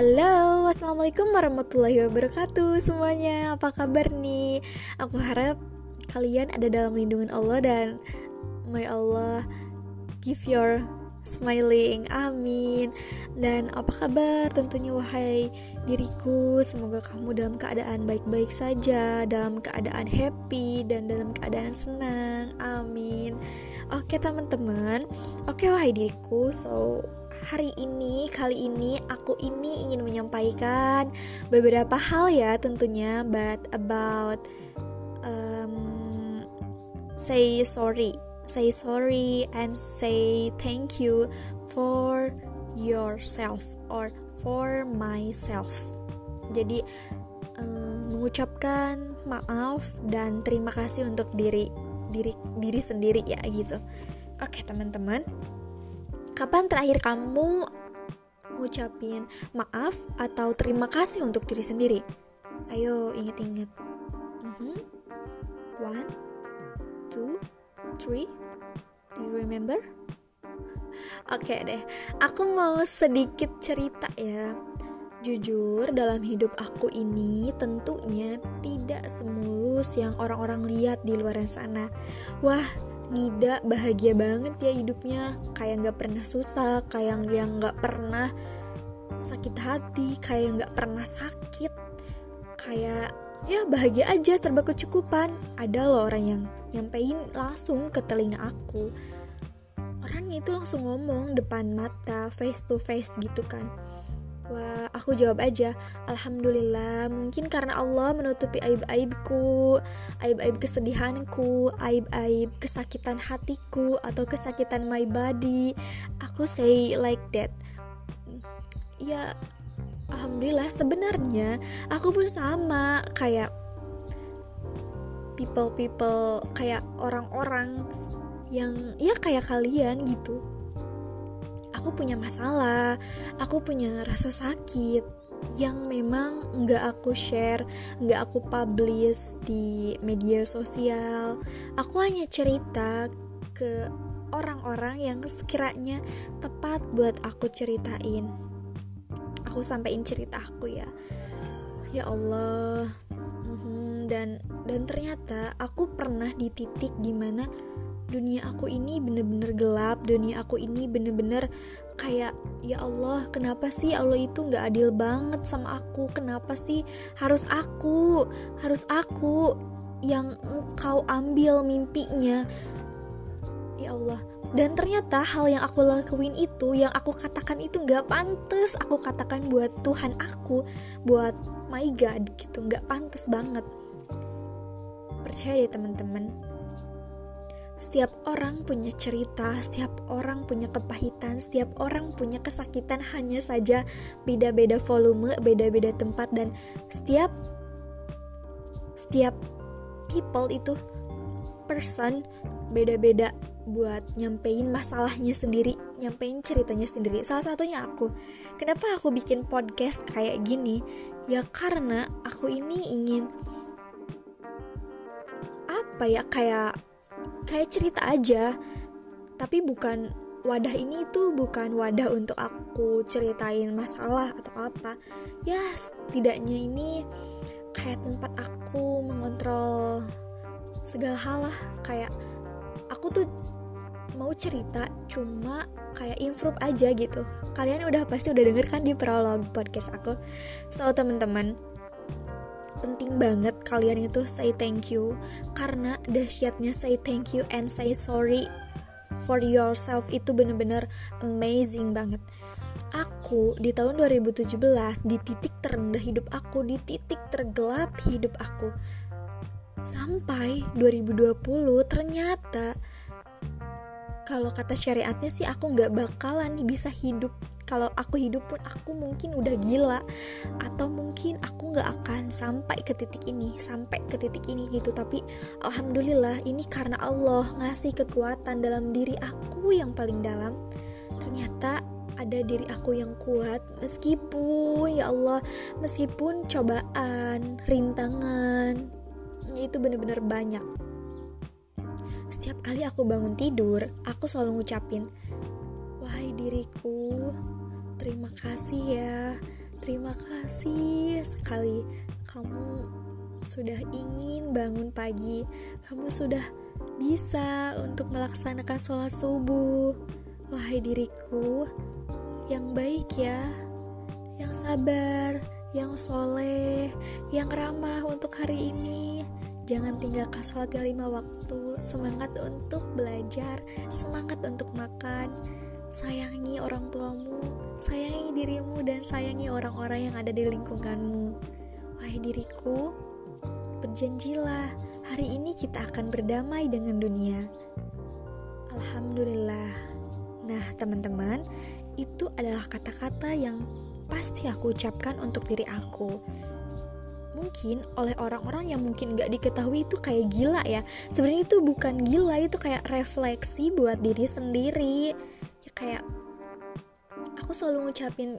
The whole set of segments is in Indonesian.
Halo, assalamualaikum warahmatullahi wabarakatuh semuanya. Apa kabar nih? Aku harap kalian ada dalam lindungan Allah dan may Allah give your smiling. Amin. Dan apa kabar? Tentunya wahai diriku, semoga kamu dalam keadaan baik-baik saja, dalam keadaan happy dan dalam keadaan senang. Amin. Oke, teman-teman. Oke, wahai diriku. So, hari ini, kali ini aku ini ingin menyampaikan beberapa hal ya tentunya, but about um, say sorry, say sorry and say thank you for yourself or for myself. Jadi um, mengucapkan maaf dan terima kasih untuk diri diri diri sendiri ya gitu. Oke teman-teman. Kapan terakhir kamu ngucapin maaf atau terima kasih untuk diri sendiri? Ayo inget-inget. Mm-hmm. One, two, three. Do you remember? Oke okay deh, aku mau sedikit cerita ya. Jujur, dalam hidup aku ini tentunya tidak semulus yang orang-orang lihat di luar sana. Wah, Nida bahagia banget ya hidupnya. Kayak nggak pernah susah kayak yang nggak pernah sakit hati kayak nggak pernah sakit. Kayak ya bahagia aja serba kecukupan. Ada loh orang yang nyampein langsung ke telinga aku. Orangnya itu langsung ngomong depan mata face to face gitu kan Wah, aku jawab aja, Alhamdulillah, mungkin karena Allah menutupi aib-aibku, aib-aib kesedihanku, aib-aib kesakitan hatiku, atau kesakitan my body. Aku say like that. Ya, Alhamdulillah, sebenarnya aku pun sama, kayak people-people, kayak orang-orang yang ya kayak kalian gitu aku punya masalah, aku punya rasa sakit yang memang nggak aku share, nggak aku publish di media sosial. Aku hanya cerita ke orang-orang yang sekiranya tepat buat aku ceritain. Aku sampaikan cerita aku ya. Ya Allah. Mhm, dan dan ternyata aku pernah di titik di mana dunia aku ini bener-bener gelap dunia aku ini bener-bener kayak ya Allah kenapa sih Allah itu nggak adil banget sama aku? Kenapa sih harus aku harus aku yang engkau ambil mimpinya? Ya Allah. Dan ternyata hal yang aku lakuin itu yang aku katakan itu nggak pantas. Aku katakan buat Tuhan aku buat my God gitu nggak pantas banget. Percaya deh teman-teman setiap orang punya cerita, setiap orang punya kepahitan, setiap orang punya kesakitan hanya saja beda-beda volume, beda-beda tempat dan setiap setiap people itu person beda-beda buat nyampein masalahnya sendiri, nyampein ceritanya sendiri. Salah satunya aku. Kenapa aku bikin podcast kayak gini? Ya karena aku ini ingin apa ya kayak kayak cerita aja. Tapi bukan wadah ini tuh bukan wadah untuk aku ceritain masalah atau apa. Ya setidaknya ini kayak tempat aku mengontrol segala hal lah. Kayak aku tuh mau cerita cuma kayak improve aja gitu. Kalian udah pasti udah denger kan di prolog podcast aku. So teman-teman penting banget kalian itu say thank you. Karena dahsyatnya say thank you and say sorry for yourself itu bener-bener amazing banget. Aku di tahun 2017 di titik terendah hidup aku di titik tergelap hidup aku. Sampai 2020 ternyata kalau kata syariatnya sih aku nggak bakalan bisa hidup. Kalau aku hidup pun aku mungkin udah gila. Atau mungkin aku nggak akan sampai ke titik ini sampai ke titik ini gitu. Tapi alhamdulillah ini karena Allah ngasih kekuatan dalam diri aku yang paling dalam. Ternyata ada diri aku yang kuat. Meskipun ya Allah meskipun cobaan rintangan itu bener-bener banyak setiap kali aku bangun tidur aku selalu ngucapin wahai diriku Terima kasih ya. Terima kasih sekali kamu sudah ingin bangun pagi. Kamu sudah bisa untuk melaksanakan sholat subuh. Wahai diriku yang baik ya, yang sabar, yang soleh, yang ramah untuk hari ini. Jangan tinggalkan sholat yang lima waktu. Semangat untuk belajar, semangat untuk makan. Sayangi orang tuamu, sayangi dirimu, dan sayangi orang-orang yang ada di lingkunganmu. Wahai diriku, berjanjilah hari ini kita akan berdamai dengan dunia. Alhamdulillah. Nah, teman-teman, itu adalah kata-kata yang pasti aku ucapkan untuk diri aku mungkin oleh orang-orang yang mungkin gak diketahui itu kayak gila ya. Sebenarnya itu bukan gila itu kayak refleksi buat diri sendiri. Ya kayak aku selalu ngucapin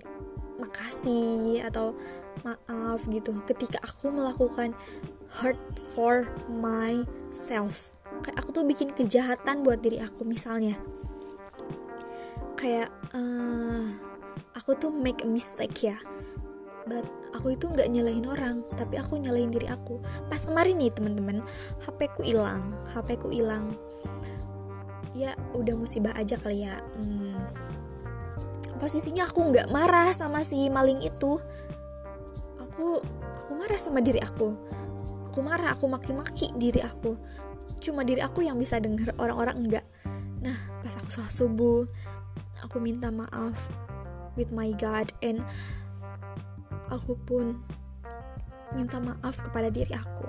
makasih atau maaf gitu ketika aku melakukan hurt for myself. Kayak aku tuh bikin kejahatan buat diri aku misalnya. Kayak uh, aku tuh make a mistake ya. But aku itu nggak nyalahin orang tapi aku nyalahin diri aku. Pas kemarin nih teman-teman HP ku hilang HP ku hilang. Ya udah musibah aja kali ya. Hmm, posisinya aku nggak marah sama si maling itu. Aku aku marah sama diri aku. Aku marah aku maki-maki diri aku. Cuma diri aku yang bisa denger orang-orang enggak nah pas aku sholat subuh aku minta maaf with my God and aku pun minta maaf kepada diri aku.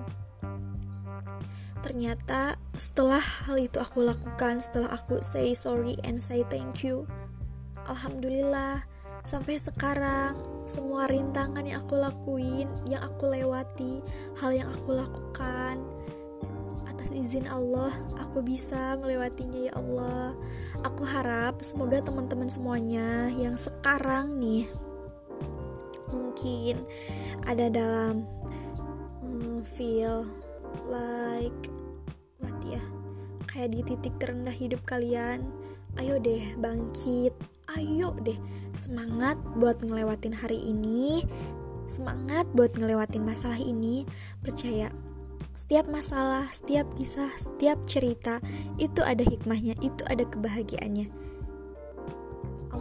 Ternyata setelah hal itu aku lakukan, setelah aku say sorry and say thank you, alhamdulillah sampai sekarang semua rintangan yang aku lakuin, yang aku lewati, hal yang aku lakukan atas izin Allah, aku bisa melewatinya ya Allah. Aku harap semoga teman-teman semuanya yang sekarang nih mungkin ada dalam um, feel like what ya kayak di titik terendah hidup kalian ayo deh bangkit ayo deh semangat buat ngelewatin hari ini semangat buat ngelewatin masalah ini percaya setiap masalah, setiap kisah, setiap cerita itu ada hikmahnya, itu ada kebahagiaannya.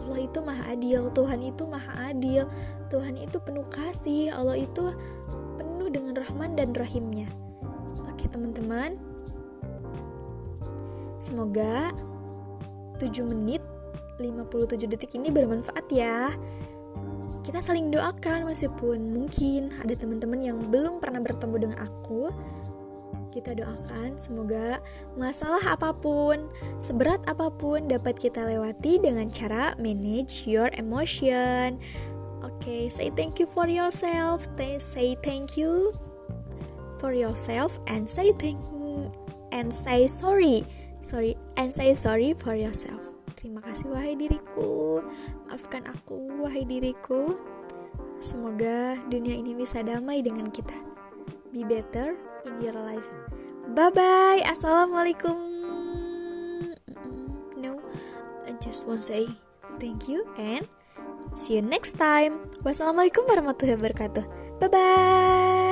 Allah itu maha adil, Tuhan itu maha adil, Tuhan itu penuh kasih, Allah itu penuh dengan rahman dan rahimnya. Oke teman-teman, semoga 7 menit 57 detik ini bermanfaat ya. Kita saling doakan meskipun mungkin ada teman-teman yang belum pernah bertemu dengan aku, kita doakan semoga masalah apa pun, seberat apa pun dapat kita lewati dengan cara manage your emotion. Oke, okay, say thank you for yourself. Say thank you for yourself and say thank and say sorry. Sorry and say sorry for yourself. Terima kasih wahai diriku. Maafkan aku wahai diriku. Semoga dunia ini bisa damai dengan kita. Be better in your life. Bye bye. Assalamualaikum. No, I just want to say thank you and see you next time. Wassalamualaikum warahmatullahi wabarakatuh. Bye bye.